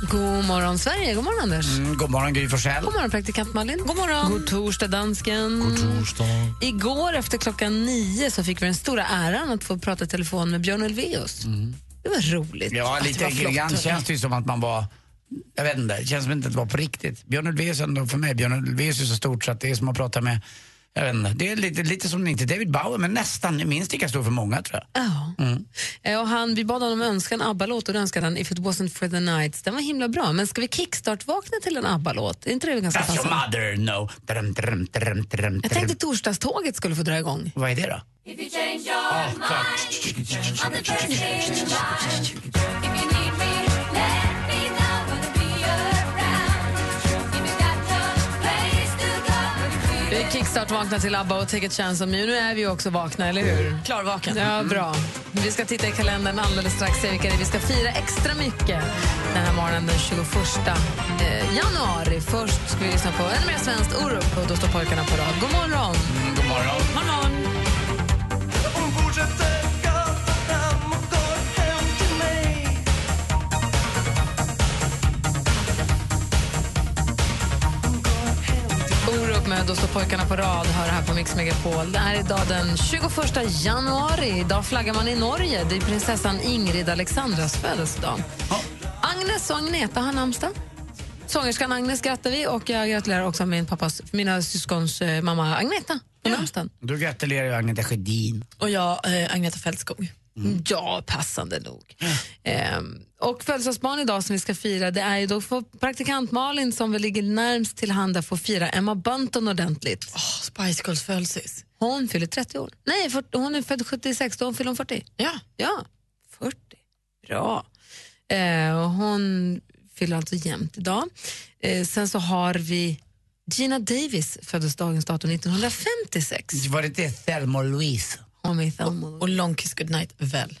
God morgon, Sverige. God morgon, Anders. Mm, god morgon, Gry Forssell. God morgon, praktikant Malin. God morgon. God torsdag, dansken. God torsdag. Igår efter klockan nio så fick vi den stora äran att få prata i telefon med Björn Ulvaeus. Det var roligt. Ja, lite grann känns det ju som att man var jag vet inte, det känns som att det inte var på riktigt. Björn Ulvaeus ändå för mig, Björn Ulvaeus är så stort så att det är som att prata med jag vet inte, det är lite, lite som, inte David Bauer, men nästan minst lika stor för många tror jag. Ja. Eh, Och han, vi bad honom önska en ABBA-låt och då önskade han If it wasn't for the nights. Den var himla bra. Men ska vi kickstart-vakna till en ABBA-låt? Är inte det ganska That's your mother, no. Drum, drum, drum, drum, Jag tänkte torsdagståget skulle få dra igång. Vad är det då? Ja, klart. Vi kickstart vakna till ABBA och Take a chance on me. Nu är vi också vakna, eller hur? Klarvaken. Ja, bra. Vi ska titta i kalendern alldeles strax. Se vilka vi ska fira extra mycket den här morgonen den 21 eh, januari. Först ska vi lyssna på ännu mer svenskt Orup och då står pojkarna på rad. God morgon! Mm, god morgon. morgon. Då står pojkarna på rad hör här på Mix Megapol. Det är idag den 21 januari. Idag flaggar man i Norge. Det är prinsessan Ingrid Alexandras födelsedag. Agnes och Agneta har namnsdag. Sångerskan Agnes grattar vi och jag gratulerar också min pappas, mina syskons eh, mamma Agneta på namnsdagen. Då gratulerar jag Agneta Sjödin. Och jag, eh, Agneta Fältskog. Ja, passande nog. Ehm, och födelsedagsbarn idag som vi ska fira, det är ju då praktikant Malin som väl ligger närmst till handa får fira Emma Bunton ordentligt. Oh, Spice Girls födelsedags. Hon fyller 30 år. Nej, 40, hon är född 76, då hon fyller hon 40. Ja. Ja, 40. Bra. Eh, och hon fyller alltså jämnt idag. Eh, sen så har vi Gina Davis, föddes dagens datum 1956. Var det inte Thelma Louise? Med i Thelma. Och Long Kiss Goodnight, väl?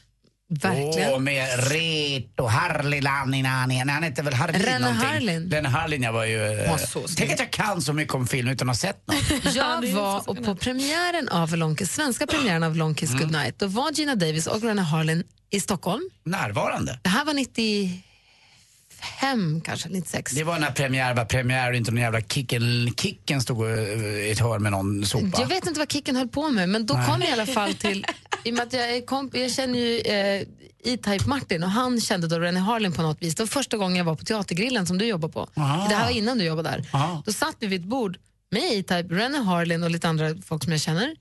Verkligen. Åh, med Reto, Harley Laninani. Nej, han heter väl Harlin Renne någonting. Harlin. Renne Harlin, jag var ju... eh, var så snygg. Tänk att jag kan så mycket om film utan att ha sett något. Jag var och på premiären av Long Kiss, svenska premiären av Long Kiss Goodnight. Då var Gina Davis och Renne Harlin i Stockholm. Närvarande. Det här var 95 kanske, 96. Det var när premiär var premiär och inte någon jävla Kicken, kicken stod eh, i ett hörn med någon sopa. Jag vet inte vad Kicken höll på med, men då kom jag i alla fall till... I och jag, är komp- jag känner ju eh, E-Type Martin och han kände då Rennie Harlin på något vis. Det var första gången jag var på Teatergrillen som du jobbar på. Ah. Det här var innan du jobbade där. Ah. Då satt vi vid ett bord med E-Type, Rennie Harlin och lite andra folk som jag känner.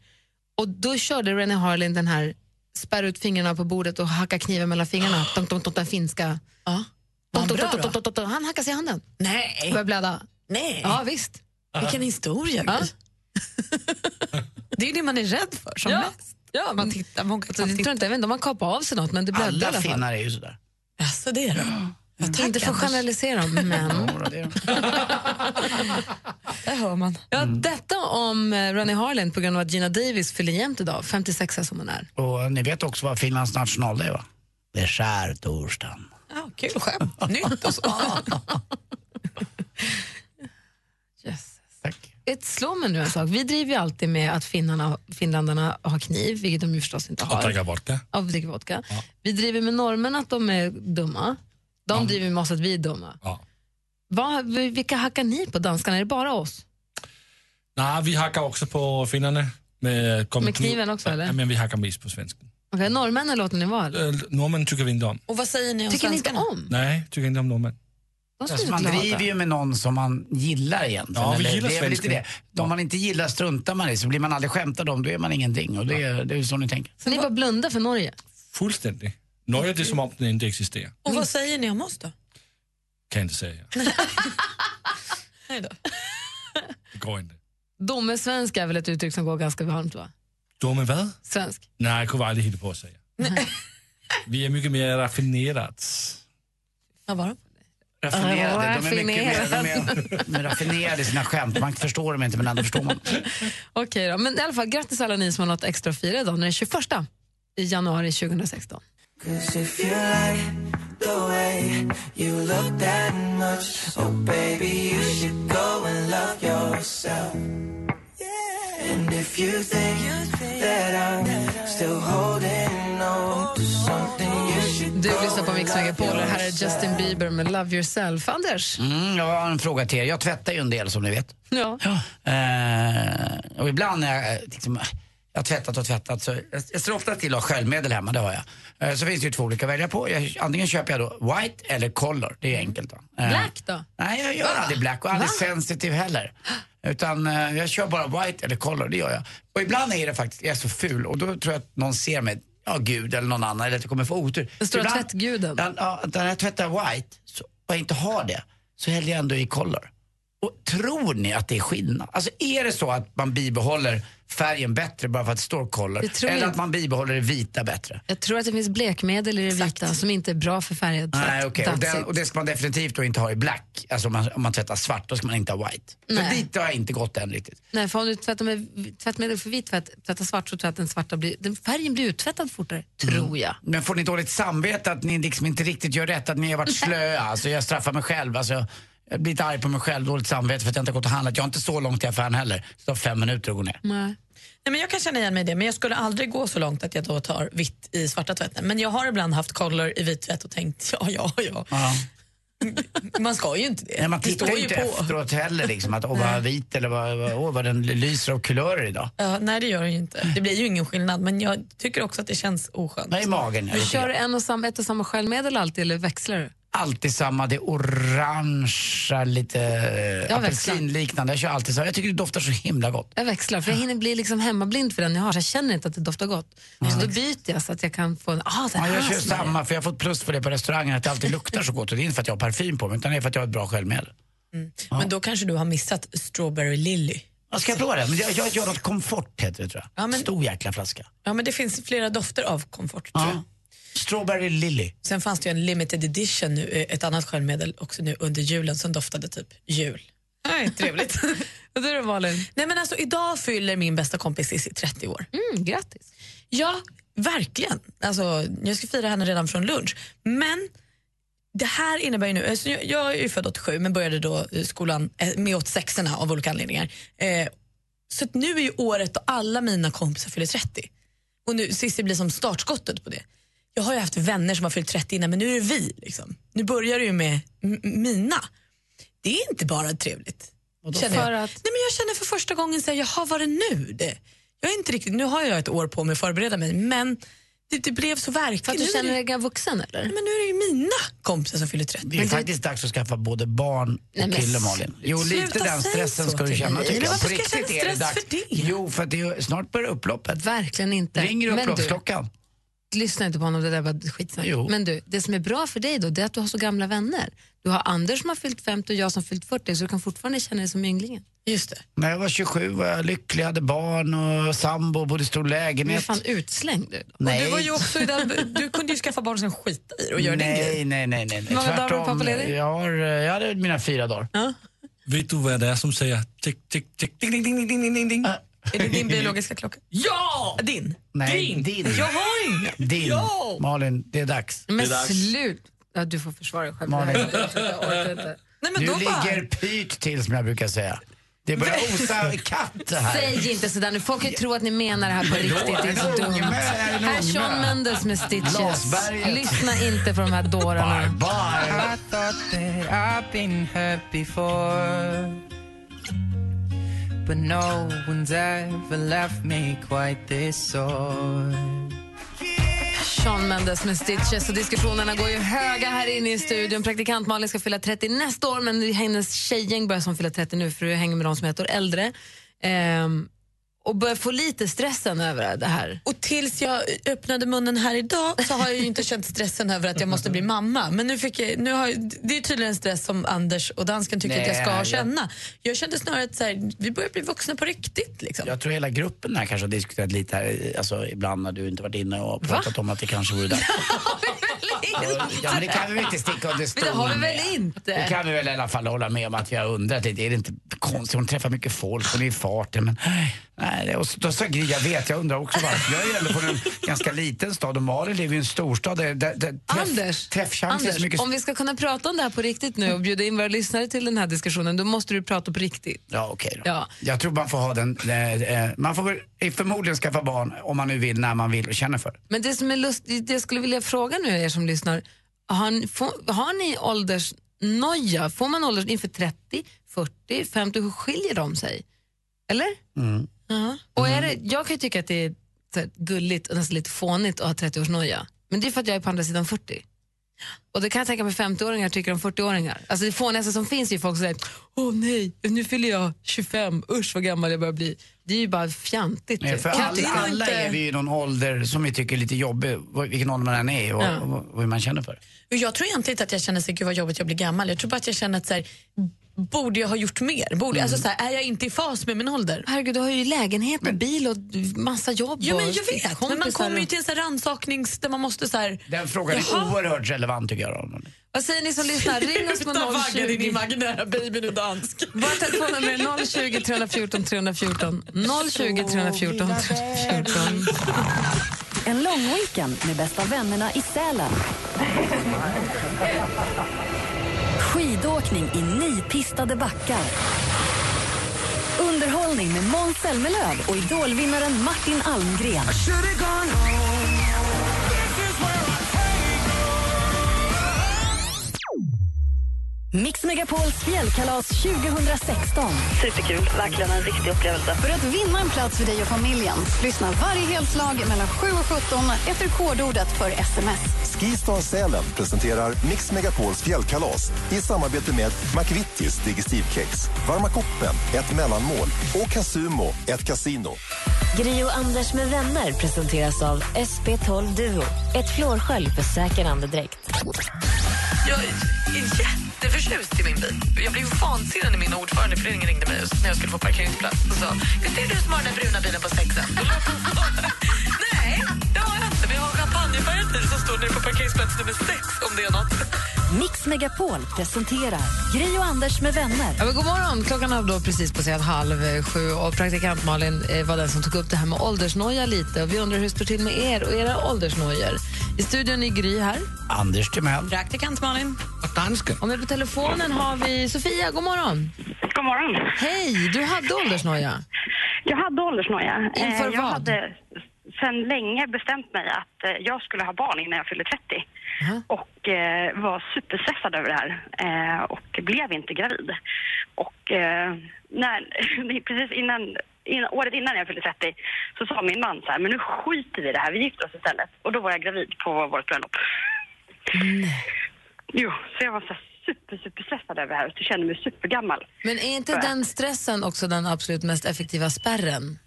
Och då körde Rennie Harlin den här spärra ut fingrarna på bordet och hacka kniven mellan fingrarna. Dunk, dunk, dunk, den finska. Ja. Han hackade sig i handen. Nej. Började blöda. Nej. Ja, visst. Vilken historia. Ja. Det är ju det man är rädd för som Ja. mest. Ja, Man tittar, man Alltså, tror inte, jag vet inte om man kapade av sig något, men det blödde i Alla alla fall. finnar är ju sådär. Jaså, det är det? Ja, tack, Inte för att generalisera, men... Det de. Hör man. Ja, Detta om eh, Ronnie Harlan på grund av att Gina Davis fyller jämnt idag, 56 är som hon är. Och ni vet också vad Finlands nationaldag är va? Det är skärtorsdagen. Ja, kul skämt. Nytt och så. Yes. Tack. Ett slår mig nu en sak. Vi driver ju alltid med att finnarna, finländarna har kniv, vilket de ju förstås inte har. Och dricka vodka. Ja, och dricker vodka. Vi driver med norrmän att de är dumma. De driver med oss att vi är dumma. Ja. Vad, vilka hackar ni på danskarna? Är det bara oss? Nej, vi hackar också på finnarna. Med, Med kniven också, eller? Ja, men vi hackar mest på svensken. Okay, norrmännen låter ni vara? eller? Äh, norrmän tycker vi inte om. Och vad säger ni om Tycker ni inte svenskarna? om? Nej, tycker inte om norrmän. Alltså, man driver ju med någon som man gillar egentligen. Ja, vi eller? gillar det är lite det. De man inte gillar struntar man i, så blir man aldrig skämtad om, då är man ingenting. Och det, är- det är så ni tänker. Så ni bara blundar för Norge? Fullständigt. Norge det är som om den inte existerar. Och vad säger ni om oss då? Kan jag inte säga. Nej då. Det går inte. Domesvensk är väl ett uttryck som går ganska varmt va? Då med vad? Svensk. Nej, jag kunde aldrig hitta på att säga. Vi är mycket mer raffinerat. Vad var det? Raffinerade. De är mycket mer, de Raffinerad. är, de är raffinerade i sina skämt. Man förstår dem inte men ändå förstår man. Okej då, men i alla fall grattis alla ni som har något extra att fira idag. när Det är 21 i januari 2016. Du lyssnar på Mix Megapol och här är Justin Bieber med Love Yourself. Anders? Mm, jag har en fråga till er. Jag tvättar ju en del som ni vet. Ja. Eh, och ibland när jag, eh, liksom, jag har tvättat och tvättat så jag, jag ser ofta till att ha sköljmedel hemma, det har jag. Eh, så finns det ju två olika att välja på. Jag, antingen köper jag då white eller color, det är enkelt. Va? Eh, Black då? Nej, jag gör aldrig black och aldrig Va? sensitive heller. Utan eh, jag kör bara white eller color, det gör jag. Och ibland är det faktiskt, jag är så ful och då tror jag att någon ser mig, ja gud eller någon annan, eller att jag kommer få otur. Den stora Ibland- tvättguden. Ja, ja, när jag tvättar white så, och jag inte har det, så häller jag ändå i color. Och tror ni att det är skillnad? Alltså är det så att man bibehåller färgen bättre bara för att det står color? Eller jag att man bibehåller det vita bättre? Jag tror att det finns blekmedel i det vita som inte är bra för färgad tvätt. Nej, okej. Och, den, och det ska man definitivt då inte ha i black. Alltså om man, om man tvättar svart, då ska man inte ha white. För Nej. dit har jag inte gått än riktigt. Nej, för om du tvättar med tvättmedel för vit tvätt, tvättar svart så tror jag att den svarta blir, den färgen blir uttvättad fortare, tror jag. Men får ni dåligt samvete att ni liksom inte riktigt gör rätt, att ni har varit slöa? Alltså jag straffar mig själv. Alltså, jag blir lite arg på mig själv, dåligt samvete för att jag inte har gått och handlat. Jag har inte så långt till affären heller. Så det tar fem minuter att gå ner. Nej. Nej, men jag kan känna igen mig i det, men jag skulle aldrig gå så långt att jag då tar vitt i svarta tvätten. Men jag har ibland haft color i vit tvätt och tänkt, ja, ja, ja. Ja. Man ska ju inte det. Nej, man det tittar står ju inte på. efteråt heller liksom, att åh vad vit eller vad, vad, åh, vad den lyser av kulörer idag. Ja, nej, det gör det ju inte. Det blir ju ingen skillnad, men jag tycker också att det känns oskönt. Nej, i magen. Du Jag kör en och samma, ett och samma sköljmedel alltid eller växlar du? Alltid samma, det orangea, lite Jag eh, apelsinliknande. Jag kör alltid så. Jag tycker det doftar så himla gott. Jag växlar för jag hinner bli liksom hemmablind för den jag har så jag känner inte att det doftar gott. Så då byter jag så att jag kan få en, ah det Ja, jag kör samma, för jag har fått plus för det på restaurangen att det alltid luktar så gott. Och det är inte för att jag har parfym på mig, utan det är för att jag har ett bra sköljmedel. Men då kanske du har missat Strawberry Lily. Jag ska jag prova det? Men jag, jag gör något komfort heter det tror jag. Ja, men- Stor jäkla flaska. Ja, men det finns flera dofter av komfort. Tror jag. Strawberry Lily. Sen fanns det ju en limited edition, nu, eh, ett annat sköljmedel också nu under julen som doftade typ jul. Nej, trevligt. Du då Malin? Nej, men alltså, idag fyller min bästa kompis Cissi 30 år. Mm, grattis. Ja, verkligen. Alltså, jag ska fira henne redan från lunch. Men det här innebär ju nu, alltså, jag, jag är ju född 87 men började då i skolan eh, med 86 av olika anledningar. Eh, så att nu är ju året då alla mina kompisar fyller 30. Och nu Cissi blir som startskottet på det. Jag har ju haft vänner som har fyllt 30 innan men nu är det vi. Liksom. Nu börjar det ju med mina. Det är inte bara trevligt. Känner jag. För att- Nej, men jag känner för första gången så här, jaha var det nu det? Jag är inte riktigt, nu har jag ett år på mig att förbereda mig men det, det blev så verkligt. För att du Nu känner det- dig vuxen eller? men nu är det ju mina kompisar som fyller 30. Det är faktiskt dags att skaffa både barn och Nej, men kille Malin. Jo, lite den stressen ska du känna tycker Men jag. varför ska jag känna det stress dags. för det? Jo, för att det är, snart börjar upploppet. Verkligen inte. Ringer Men du, upploppsklockan? Lyssna inte på honom, det där var skitsnack. Jo. Men du, det som är bra för dig då, det är att du har så gamla vänner. Du har Anders som har fyllt 50 och jag som fyllt 40 så du kan fortfarande känna dig som ynglingen. Just det. När jag var 27 var jag lycklig, hade barn och sambo, bodde i stor Du är lägenhet. fan utslängd du. Nej. Du, var ju också i den, du kunde ju skaffa barn och sen skita i det och göra din nej, grej. nej, nej, nej. Hur många dagar var du pappaledig? Jag, har, jag hade mina fyra dagar. Vet du vad det är som säger tick, tick, tick, ding, ding, ding, ding, ding, ding, ding? Är det din biologiska klocka? Ja! Din? Nej, Din. din. Jag har ingen. Din. Ja. Malin, det är dags. Men är dags. slut! Ja, du får försvara dig själv. Malin. Jag inte. Nej, men Du då bara... ligger pyrt till som jag brukar säga. Det börjar osa katt här. Säg inte sådär nu. Folk kan ju tro att ni menar det här på riktigt. Det är så dumt. Här är Sean. Mendes med Stitches. Lyssna inte på de här dårarna. Barbar. I But no one's ever left me quite this sore. Sean Mendes med Stitches och diskussionerna går ju höga här inne i studion. Praktikant Malin ska fylla 30 nästa år men hennes tjejgäng börjar som fylla 30 nu för du hänger med de som är ett år äldre. Ehm, och börjar få lite stressen över det här. Och tills jag öppnade munnen här idag så har jag ju inte känt stressen över att jag måste bli mamma. Men nu fick jag, nu har, jag- det är tydligen en stress som Anders och dansken tycker att jag ska Nej, jag- känna. Jag kände snarare att så här, vi börjar bli vuxna på riktigt. Liksom. Jag tror hela gruppen här kanske har diskuterat lite här, alltså ibland när du inte varit inne och pratat om att det kanske vore dags. Ja, men det kan vi väl inte sticka under stol det har vi med. väl inte? Det kan vi väl i alla fall hålla med om att jag har undrat lite. Är det inte konstigt? Hon träffar mycket folk, hon är i farten. Men, nej, och då sa Gry, jag vet, jag undrar också varför. Jag är ändå från en ganska liten stad och Malin lever i en storstad där, där, där träff, Anders, träffchansen är så mycket... om vi ska kunna prata om det här på riktigt nu och bjuda in våra lyssnare till den här diskussionen, då måste du prata på riktigt. Ja, okej då. Ja. Jag tror man får ha den... Eh, eh, man får väl förmodligen skaffa barn om man nu vill, när man vill och känner för. Men det som är lustigt, det jag skulle vilja fråga nu er som lyssnar, har, får, har ni åldersnoja? Får man ålders inför 30, 40, 50? Hur skiljer de sig? Eller? Mm. Ja. Och är det, jag kan ju tycka att det är så här, gulligt och nästan lite fånigt att ha 30-årsnoja. Men det är för att jag är på andra sidan 40. Och det kan jag tänka mig 50-åringar tycker om 40-åringar. Alltså det fånigaste som finns är ju folk som säger åh nej, nu fyller jag 25, usch vad gammal jag börjar bli. Det är ju bara fjantigt. Nej, för alla, det alla inte- är vi i någon ålder som vi tycker är lite jobbig, vad- vilken ålder man än är och, Ja. och, och hur man känner för det. Jag tror egentligen inte att jag känner sig, gud vad jobbigt jag blir gammal. Jag tror bara att jag känner att så här, borde jag ha gjort mer? Borde, alltså, så här, är jag inte i fas med min ålder? Herregud, du har ju lägenhet och bil och massa jobb. Ja, men jag vet, men man kommer ju till en sån här rannsaknings där man måste så här... Den frågan är Jaha. oerhört relevant tycker jag. Vad säger ni som lyssnar? Ring oss på Utan vagga din 020. imaginära baby nu dansk. Våra telefonnummer är 020 314 314. 020 314 314. En lång weekend med bästa vännerna i Sälen. Skidåkning i nipistade backar. Underhållning med Måns Zelmerlöw och idolvinnaren Martin Almgren. Megapols fjällkalas 2016. Superkul, verkligen en riktig upplevelse. För att vinna en plats för dig och familjen, lyssna varje helslag mellan 7 och 17 efter kodordet för sms. Skistar Sälen presenterar Mix Megapols fjällkalas i samarbete med McVittys Digestivkex, Varma koppen, ett mellanmål och Casumo, ett kasino. Gri och Anders med vänner presenteras av SP12 Duo. Ett flårskölj för säker andedräkt. Jag är jätteförtjust i min bil. Jag blev ju vansinnig när min ordförande i föreningen ringde mig när jag skulle få parkeringsplats och sa det är du som har den bruna bilen på sexen. Nej, det har jag inte. Men jag har champagnefärgad bil som står nere på parkeringsplats nummer sex om det är något. Mix Megapol presenterar Gri och Anders med vänner. Ja, men god morgon. Klockan har då precis passerat halv sju och praktikant Malin eh, var den som tog upp det här med åldersnoja lite. Och vi undrar hur det står till med er och era åldersnojor. I studion är Gry här. Anders Timell. Praktikant Malin. Och dansken. Och med på telefonen har vi Sofia. God morgon. God morgon. Hej, du hade åldersnoja. Jag hade åldersnoja. Inför Eh, jag vad? hade sedan länge bestämt mig att eh, jag skulle ha barn innan jag fyllde 30. Och eh, var superstressad över det här. Eh, och blev inte gravid. Och eh, när, precis innan, innan, året innan jag fyllde 30 så sa min man så här, men nu skiter vi i det här, vi gifter oss istället. Och då var jag gravid på vårt bröllop. Jo, så jag var så super, super stressad över det här och kände mig supergammal. Men är inte den stressen också den absolut mest effektiva spärren?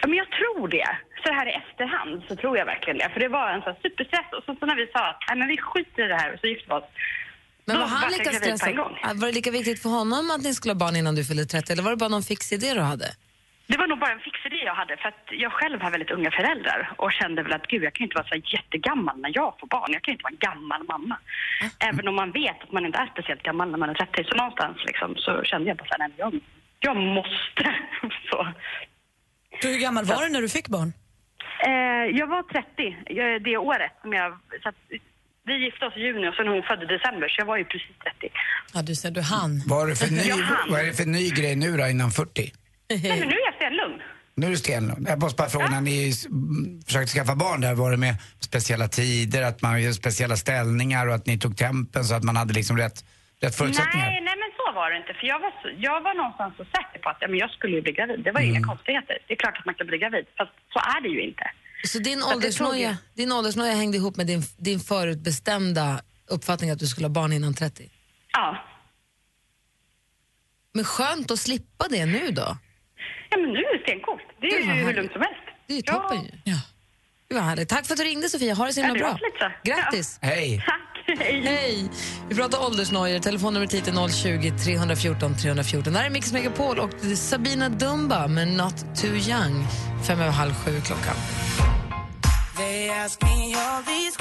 Ja, men jag tror det. Så här i efterhand så tror jag verkligen det. För det var en sån superstress och så, så när vi sa att Nej, men vi skiter i det här och så gifte vi oss. Men var han lika stressad? Var det lika viktigt för honom att ni skulle ha barn innan du fyllde 30 eller var det bara någon fix idé du hade? Det var nog bara en fix idé jag hade för att jag själv har väldigt unga föräldrar och kände väl att gud, jag kan inte vara så jättegammal när jag får barn. Jag kan inte vara en gammal mamma. Även om man vet att man inte är speciellt gammal när man är 30. Så någonstans liksom, så kände jag bara så här, nej, men jag, jag måste. så. Du, hur gammal var du när du fick barn? Eh, jag var 30 eh, det året. Som jag, så att, vi gifte oss i juni och sen hon födde i december, så jag var ju precis 30. Ja, du ser, du hann. Vad är, det för ny, Jag hann. vad är det för ny grej nu då innan 40? Nej, men nu stenlugn. Nu är det stenlugn. Jag måste bara fråga, när ni försökte skaffa barn där, var det med speciella tider, att man gör speciella ställningar och att ni tog tempen så att man hade liksom rätt, rätt förutsättningar? Nej, nej, men så var det inte. För jag var, så, jag var någonstans så säker på att ja, men jag skulle ju bli gravid. Det var ju Mm. inga konstigheter. Det är klart att man kan bli gravid, fast så är det ju inte. Så din Så åldersnoja, din åldersnoja hängde ihop med din, din förutbestämda uppfattning att du skulle ha barn innan 30? Ja. Men skönt att slippa det nu då? Ja, men nu är det stencoolt. Det är Gud, vad ju hur härligt. lugnt som helst. Det är ju toppen ju. Ja. Gud vad härligt. Tack för att du ringde Sofia, ha det så himla Ja, det bra. var lite så. Grattis! Hej! Tack, hej. Hej! Vi pratar åldersnojor, telefonnumret hit är 020 314 314. Det här är Mix Megapol och det är Sabina Dumba med Not Too Young. Fem över halv sju klockan. They ask me all these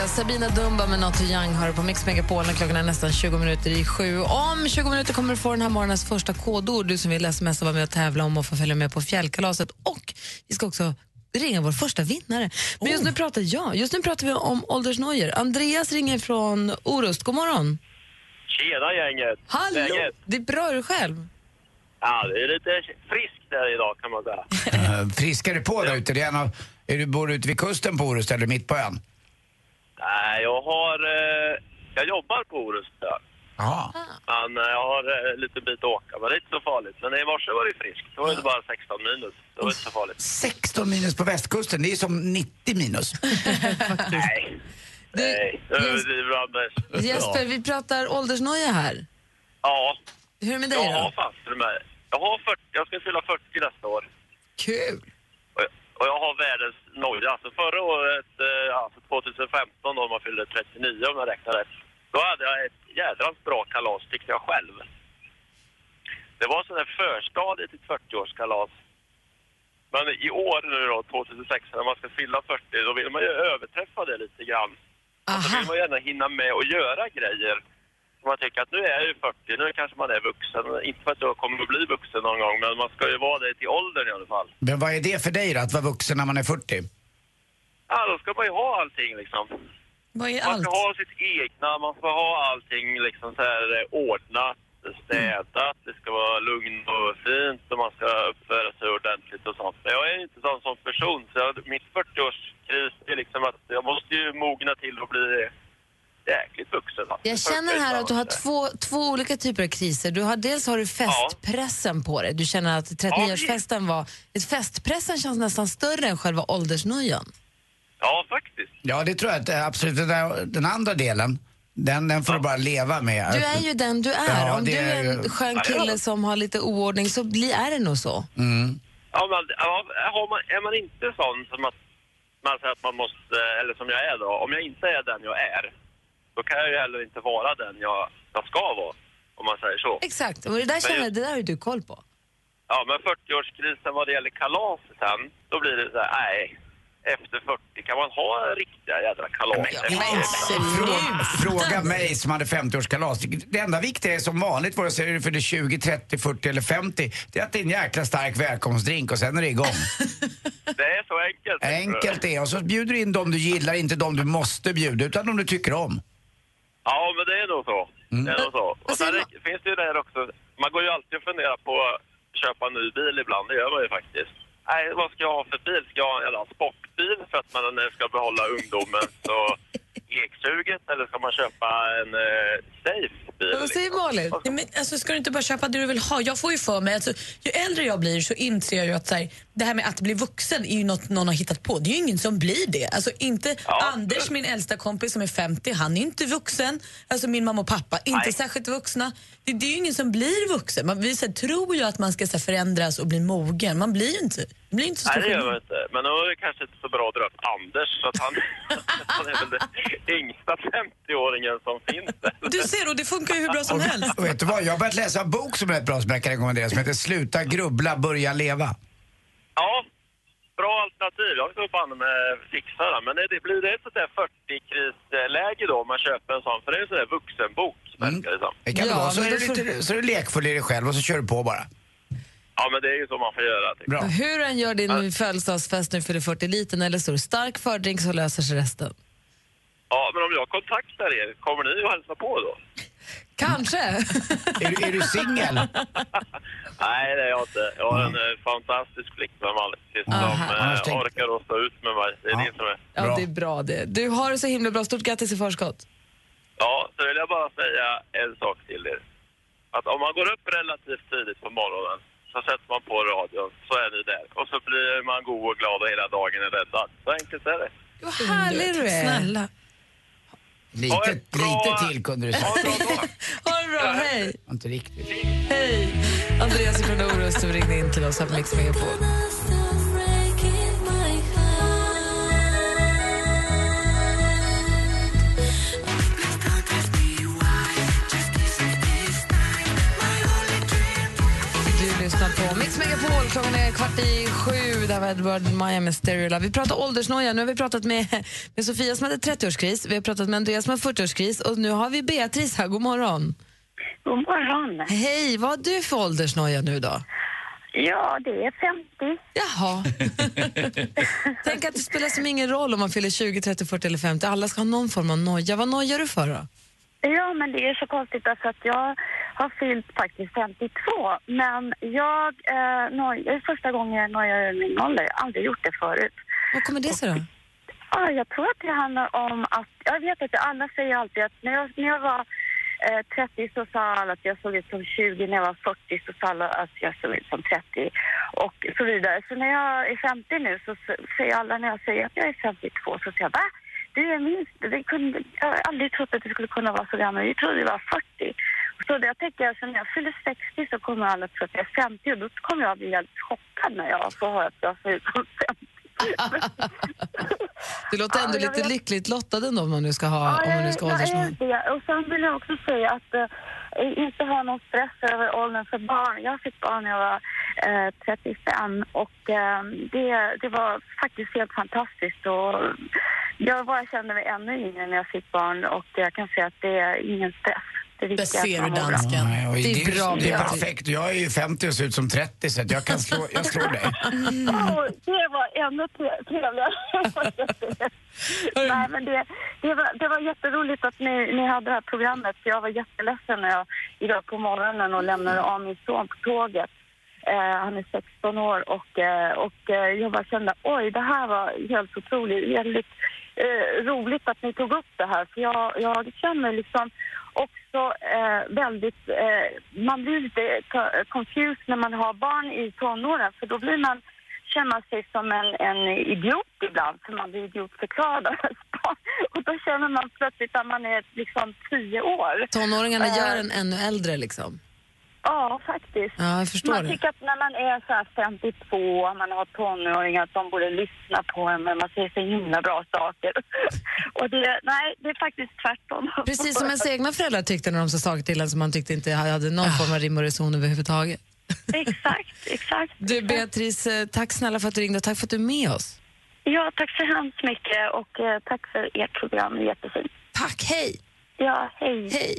Svenska Sabina Dumba med Not Too Young har på Mix Megapol när klockan är nästan 20 minuter i sju. Om 20 minuter kommer du få den här morgonens första kodord. Du som vill smsa vara med och tävla om och få följa med på fjällkalaset. Och vi ska också ringa vår första vinnare. Men just nu pratar, ja, just nu pratar vi om åldersnojor. Andreas ringer från Orust. God morgon. Tjena gänget! Hallå! Läget? Det är bra, du själv? Ja, det är lite friskt här idag kan man säga. Eh, Friskar du på där ute? Det är en av, är du, bor du ute vid kusten på Orust eller mitt på ön? Nej, jag har... Eh, jag jobbar på Orust ja. Men eh, jag har eh, lite bit att åka, men det är inte så farligt. Men i morse var det friskt. Då var det bara 16 minus. Det var inte så farligt. 16 minus på västkusten, det är som 90 minus. Nej. Nej, det överdriver Anders. Jesper, vi pratar åldersnoja här. Ja. Hur är det med dig Jag har då? fast för mig. Jag har 40, jag ska fylla 40 nästa år. Kul! Och jag, har världens noja. Alltså förra året, eh, alltså 2015 då man fyllde 39 om jag räknar rätt. Då hade jag ett jädrans bra kalas tyckte jag själv. Det var sån där förstadie till ett 40-årskalas. Men i år nu då, 2006, när man ska fylla 40, då vill man ju överträffa det lite grann. Och så vill man gärna hinna med och göra grejer. Man tycker att nu är jag ju 40, nu kanske man är vuxen. Inte för att jag kommer att bli vuxen någon gång, men man ska ju vara det till åldern i alla fall. Men vad är det för dig då, att vara vuxen när man är 40? Ja, då ska man ju ha allting liksom. Vad är man allt? ska ha sitt egna, man ska ha allting liksom så här eh, ordnat, städat, det ska vara lugnt och fint och man ska uppföra sig ordentligt och sånt. Men jag är inte sån som person, så jag, mitt 40-årskris är liksom att jag måste ju mogna till och bli jäkligt vuxen. alltså. Jag känner här att du har två, två olika typer av kriser. Du har, dels har du festpressen på dig. Du känner att 39-årsfesten var... Festpressen känns nästan större än själva åldersnojan. Ja, faktiskt. Ja, det tror jag att eh, absolut. Den, där, den andra delen, den, den får du bara leva med. Du är ju den du är. Ja, Om du är är en ju- skön kille som har lite oordning så är det nog så. Mm. Ja, men ja, har man, är man inte sån som att man säger att man måste, eller som jag är då, om jag inte är den jag är, då kan jag ju heller inte vara den jag, jag ska vara, om man säger så. Exakt, och det där, Men känner, jag- det där har ju du koll på. Ja, men 40-årskrisen vad det gäller kalas sen, då blir det så här, nej, efter 40 kan man ha riktiga jädra kalas. Fråga, fråga mig som hade 50-årskalas. Det enda viktiga är som vanligt, vare sig du fyller 20, 30, 40 eller 50, det är att det är en jäkla stark välkomstdrink och sen är det igång. Det är så enkelt. Enkelt är Och så bjuder du in de du gillar, inte de du måste bjuda, utan de du tycker om. Ja, men det är nog så. Det är nog så. Och sen finns det ju det här också, man går ju alltid och funderar på att köpa en ny bil ibland, det gör man ju faktiskt. Nej, vad ska jag ha för bil? Ska jag ha en jävla sportbil för att man ska behålla ungdomens och leksuget? Eller ska man köpa en eh, safe bil? Vad säger Malin? Nej, men, alltså, ska du inte bara köpa det du vill ha? Jag får ju för mig, alltså, ju äldre jag blir så inser jag ju att så här, det här med att bli vuxen är ju något någon har hittat på. Det är ju ingen som blir det. Alltså, inte Anders, min äldsta kompis som är 50, han är inte vuxen. Alltså min mamma och pappa, inte särskilt vuxna. Det, det är ju ingen som blir vuxen. Man, vi så här, tror ju att man ska så här, förändras och bli mogen. Man blir ju inte, det blir inte så Nej, det gör man inte. Men då är det kanske inte så bra att dra upp Anders, så att han, han är väl den yngsta 50-åringen som finns där. Du ser, och det funkar ju hur bra som helst. Och vet du vad, jag har börjat läsa en bok som är rätt bra som jag kan rekommendera som heter Sluta grubbla, börja leva. Ja, bra alternativ. Jag ska fan med fixa den. Men det, det blir det ett sånt där 40-krisläge då om man köper en sån? För det är en sån där vuxenbok, verkar det som. Det kan det vara. Så är, du lite, så är du lekfull i dig själv och så kör du på bara. Ja, men det är ju så man får göra. jag. Hur än gör din födelsedagsfest när du fyller 40 liten eller stor stark fördrink så löser sig resten. Ja, men om jag kontaktar er, kommer ni att hälsa på då? Kanske. är, du- är du singel? Nej, det är jag inte. Jag har en eh, fantastisk flickvän, Alice, som tänk- orkar att stå ut med mig. Det är det som är... Ja, det är bra det. Du har det så himla bra. Stort grattis i förskott. Ja, så vill jag bara säga en sak till er. Att om man går upp relativt tidigt på morgonen så sätter man på radion så är ni där. Och så blir man god och glad och hela dagen är räddad. Så enkelt är det. Vad härlig du är. Snälla. Lite, lite till kunde du säga. Ha det bra, hej. Inte riktigt. Hej. Andreas från Orust som ringde in till oss här på Mix Megapol. Lyssnar på Mix Megapol. Klockan är kvart i sju. Det här var Edward Maja med Stereo Love. Vi pratar åldersnoja. Nu har vi pratat med, med Sofia som hade 30-årskris, vi har pratat med Andreas som har 40-årskris och nu har vi Beatrice här. God morgon. God morgon. Hej, vad har du för åldersnoja nu då? Ja, det är 50. Jaha. Tänk att det spelar som ingen roll om man fyller 20, 30, 40 eller 50. Alla ska ha någon form av noja. Vad nojar du för då? Ja, men det är så konstigt alltså att jag har fyllt faktiskt 52. Men jag, eh, noj, det är första gången jag nojar över min ålder. Jag har aldrig gjort det förut. Vad kommer det sig då? Ja, jag tror att det handlar om att, jag vet att alla säger alltid att när jag, när jag var eh, 30 så sa alla att jag såg ut som 20, när jag var 40 så sa alla att jag såg ut som 30 och så vidare. Så när jag är 50 nu så säger alla när jag säger att jag är 52 så säger jag va? Du är minst, det kunde, jag har aldrig trott att det skulle kunna vara så gammal, Vi trodde det var 40. Så det jag tänker, att när jag fyller 60 så kommer alla tro att jag är 50 och då kommer jag bli helt chockad när jag får höra att jag ser ut som 50. Du låter ändå Ja, lite vet. lyckligt lottad ändå om man nu ska ha Ja, om man nu ska jag, jag är det. Och sen vill jag också säga att eh, inte ha någon stress över åldern för barn. Jag fick barn när jag var eh, 35 och eh, det, det var faktiskt helt fantastiskt. Och jag bara kände mig ännu yngre när jag fick barn och jag kan säga att det är ingen stress. Det viktiga är att man mår bra. Nej, och Det är bra, det är perfekt. Jag är ju 50 och ser ut som 30 så jag kan slå, jag slår dig. Åh, det var ännu tre- trevligare. Nej, men det, det, var, det var jätteroligt att ni, ni hade det här programmet. För jag var jätteledsen när jag idag på morgonen och lämnade av min son på tåget. Eh, han är 16 år och, eh, och eh, jag bara kände oj, det här var helt otroligt. Väldigt eh, roligt att ni tog upp det här. För jag, jag känner liksom också eh, väldigt... Eh, man blir lite co- confused när man har barn i tonåren för då blir man känner man sig som en, en idiot ibland för man blir idiotförklarad av. Och då känner man plötsligt att man är liksom tio år. Tonåringarna Eh, gör en ännu äldre liksom. Ja, faktiskt. Ja, jag förstår man det. tycker att när man är så här 52 och man har tonåringar att de borde lyssna på en men man säger så himla bra saker. och det, nej, det är faktiskt tvärtom. Precis som ens egna föräldrar tyckte när de sa saker till en som man tyckte inte hade någon form av rim och reson överhuvudtaget. exakt, exakt. Du Beatrice, eh, tack snälla för att du ringde och tack för att du är med oss. Ja, tack så hemskt mycket och eh, tack för ert program, jättefint. Tack, hej! Ja, hej. Hej.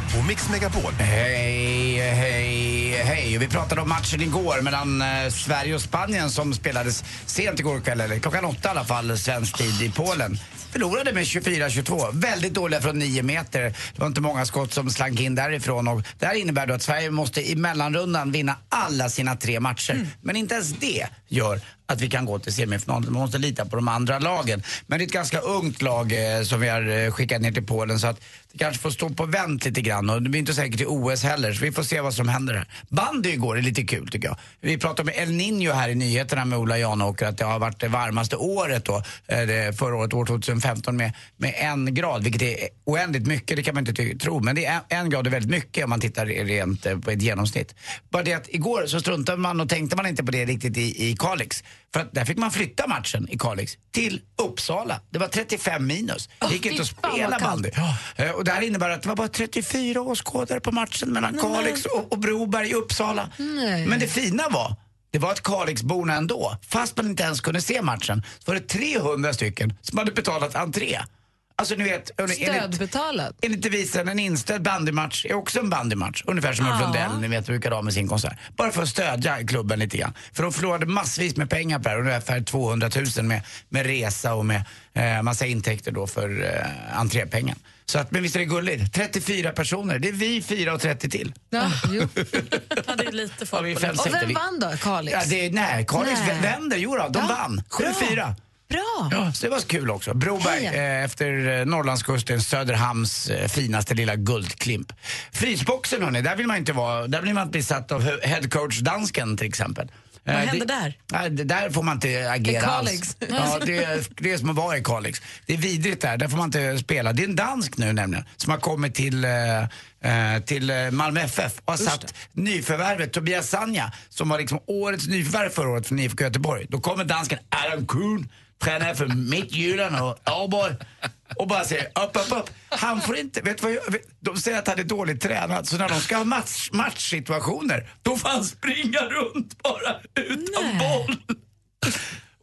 och Mix Megapol. Hej, hej, hej. Vi pratade om matchen igår mellan eh, Sverige och Spanien som spelades sent igår kväll, eller klockan åtta i alla fall, svensk tid i Polen. Förlorade med 24-22. Väldigt dåliga från 9 meter. Det var inte många skott som slank in därifrån. Och det här innebär då att Sverige måste i mellanrundan vinna alla sina tre matcher. Men inte ens det gör att vi kan gå till semifinalen. Man måste lita på de andra lagen. Men det är ett ganska ungt lag eh, som vi har eh, skickat ner till Polen så att det kanske får stå på vänt lite grann och det blir inte säkert till OS heller så vi får se vad som händer här. Bandy igår är lite kul tycker jag. Vi pratade med El Niño här i nyheterna med Ola Janåker att det har varit det varmaste året då, eh, förra året, år 2015 med, med en grad vilket är oändligt mycket, det kan man inte tro men det är en, en grad är väldigt mycket om man tittar rent eh, på ett genomsnitt. Bara det att igår så struntade man och tänkte man inte på det riktigt i, i Kalix. För att där fick man flytta matchen i Kalix till Uppsala. Det var 35 minus. Det gick Åh, inte att spela bandy. Eh, Och det här innebär att det var bara 34 åskådare på matchen mellan Nej, Kalix och, och Broberg i Uppsala. Nej. Men det fina var, det var att Kalixborna ändå, fast man inte ens kunde se matchen, så var det 300 stycken som hade betalat entré. Alltså ni vet, Stödbetalat. enligt devisen en inställd bandymatch är också en bandymatch. Ungefär som Ulf Ja. Ni vet brukar ha med sin konsert. Bara för att stödja klubben lite grann. För de förlorade massvis med pengar på det här, ungefär 200 000 med, med resa och med eh, massa intäkter då för eh, entrépengen. Så att, men visst är det gulligt? 34 personer, det är vi fyra och 30 till. Ja, jo. Ja, det är lite folk Ja, vi är fem. Och vem vann då? Kalix? Ja, det är, nej, Kalix Nej. vänder. Jo då, de Ja, vann. bra. 7-4. Bra. Ja, så det var så kul också. Broberg, eh, efter eh, Norrlandskusten, Söderhamns eh, finaste lilla guldklimp. Frysboxen hörni, där vill man inte vara. Där blir man inte besatt av he- headcoach-dansken till exempel. Vad Eh, händer det, där? Nej, där får man inte agera alls. Ja, det, är, det är som att vara i Kalix. Det är vidrigt där, där får man inte spela. Det är en dansk nu nämligen som har kommit till, eh, till Malmö FF och har satt nyförvärvet Tobias Sanja som var liksom årets nyförvärv förra året från IFK Göteborg. Då kommer dansken Adam Kuhn, tränare för Midtjylland och Aalborg och bara säger upp, upp, upp. Han får inte, vet vad jag, vet- de säger att han är dåligt tränad så när de ska ha match, matchsituationer då får han springa runt bara utan boll.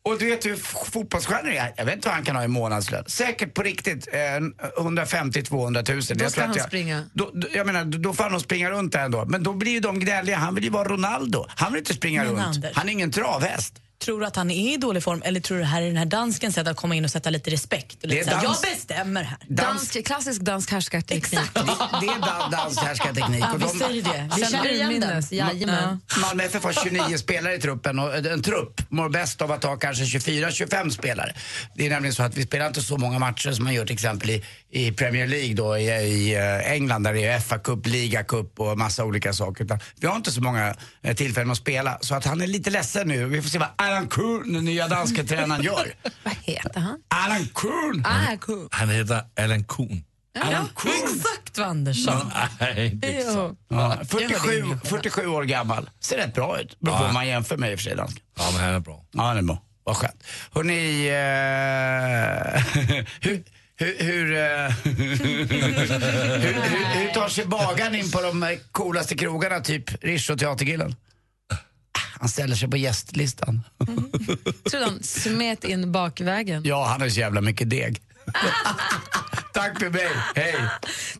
Och du vet hur fotbollsstjärnor är. Jag vet inte vad han kan ha i månadslön. Säkert på riktigt eh, 150-200 000. Då Jag ska han jag, springa. Då, jag menar, då, då får han nog springa runt där ändå. Men då blir ju de gnälliga. Han vill ju vara Ronaldo. Han vill inte springa Men runt. Anders. Han är ingen travhäst. Tror du att han är i dålig form eller tror du det här är den här danskens sätt att komma in och sätta lite respekt? Och Det lite är så här, dans. Jag bestämmer här. Dansk, klassisk dansk härskarteknik. Det, det är dan- dansk härskarteknik. Ja, Och visst är det det. Vi känner igen den. jajamän. Malmö FF har 29 spelare i truppen och en trupp mår bäst av att ha kanske 24-25 spelare. Det är nämligen så att vi spelar inte så många matcher som man gör till exempel i, i Premier League då i, i eh, England där det är FA-cup, ligacup och massa olika saker. Utan vi har inte så många eh, tillfällen att spela så att han är lite ledsen nu. Vi får se vad Alan Kuhn, den nya danska tränaren, gör. Vad heter han? Alan Kuhn! Ah, cool. Han heter Alan Kuhn. Alan Kuhn! Exakt vad Anders sa. Nej, det är så. Ja, Jag hörde 47, ingen 47 år gammal. Ser rätt bra ut. Beror på Ja. vad man jämför med i och för sig dansken. Ja, men han är bra. Ja, det är bra. Vad skönt. Hörrni, eh, hur, hur, hur, eh, hur, hur, hur tar sig bagaren in på de coolaste krogarna, typ Rish och Teatergillen? Han ställer sig på gästlistan. Tror han smet in bakvägen. Ja, han har så jävla mycket deg. Tack för mig, hej!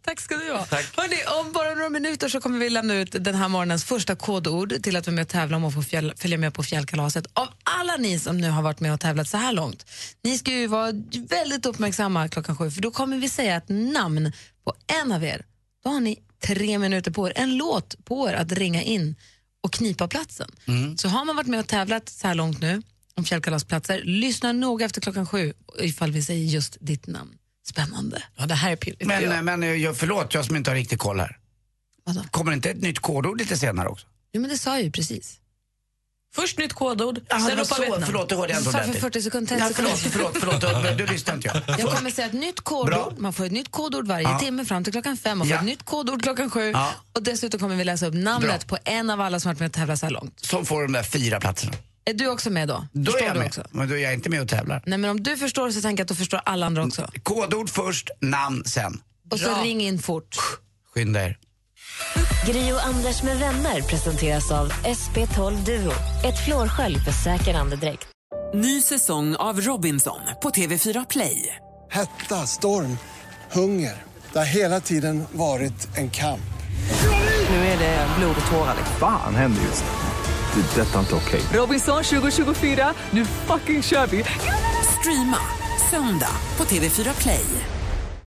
Tack ska du ha. Hörrni, om bara några minuter så kommer vi lämna ut den här morgonens första kodord till att vara med och tävla om att få fjäll, följa med på fjällkalaset. Av alla ni som nu har varit med och tävlat så här långt, ni ska ju vara väldigt uppmärksamma klockan sju för då kommer vi säga ett namn på en av er. Då har ni tre minuter på er, en låt på er att ringa in och knipa platsen. Så har man varit med och tävlat så här långt nu om fjällkalasplatser, lyssna noga efter klockan sju ifall vi säger just ditt namn. Spännande. Ja, det här är pirrigt. Men, men eh, jag, förlåt, jag som inte har riktigt koll här. Vadå? Kommer det inte ett nytt kodord lite senare också? Jo, men det sa jag ju precis. Först nytt kodord, det sen var ropar vi ett så, namn. förlåt, det hörde jag inte Sa för ordentligt. 40 sekunder, Ja, 30 förlåt, förlåt, förlåt, du, lyssnade inte jag. Jag kommer säga ett nytt kodord. Bra. Man får ett nytt kodord varje Ja. timme fram till klockan fem. Man får Ja. ett nytt kodord klockan sju. Ja. Och dessutom kommer vi läsa upp namnet på en av alla som varit med och tävlat så här långt. Som får de där fyra platserna. Är du också med då? Då Förstår är jag med. också? Men då är jag inte med och tävlar. Nej, men om du förstår så tänker jag att då förstår alla andra också. Kodord först, namn sen. Och så ring in fort. Skynda er. Gri och Anders med vänner presenteras av SP12 Duo. Ett flårskölj för säker andedräkt. Ny säsong av Robinson på TV4 Play. Hetta, storm, hunger. Det har hela tiden varit en kamp. Nu är det blod och tårar. Fan händer just det. Det är detta inte okej. Robinson 2024, nu fucking kör vi! Streama söndag på TV4 Play.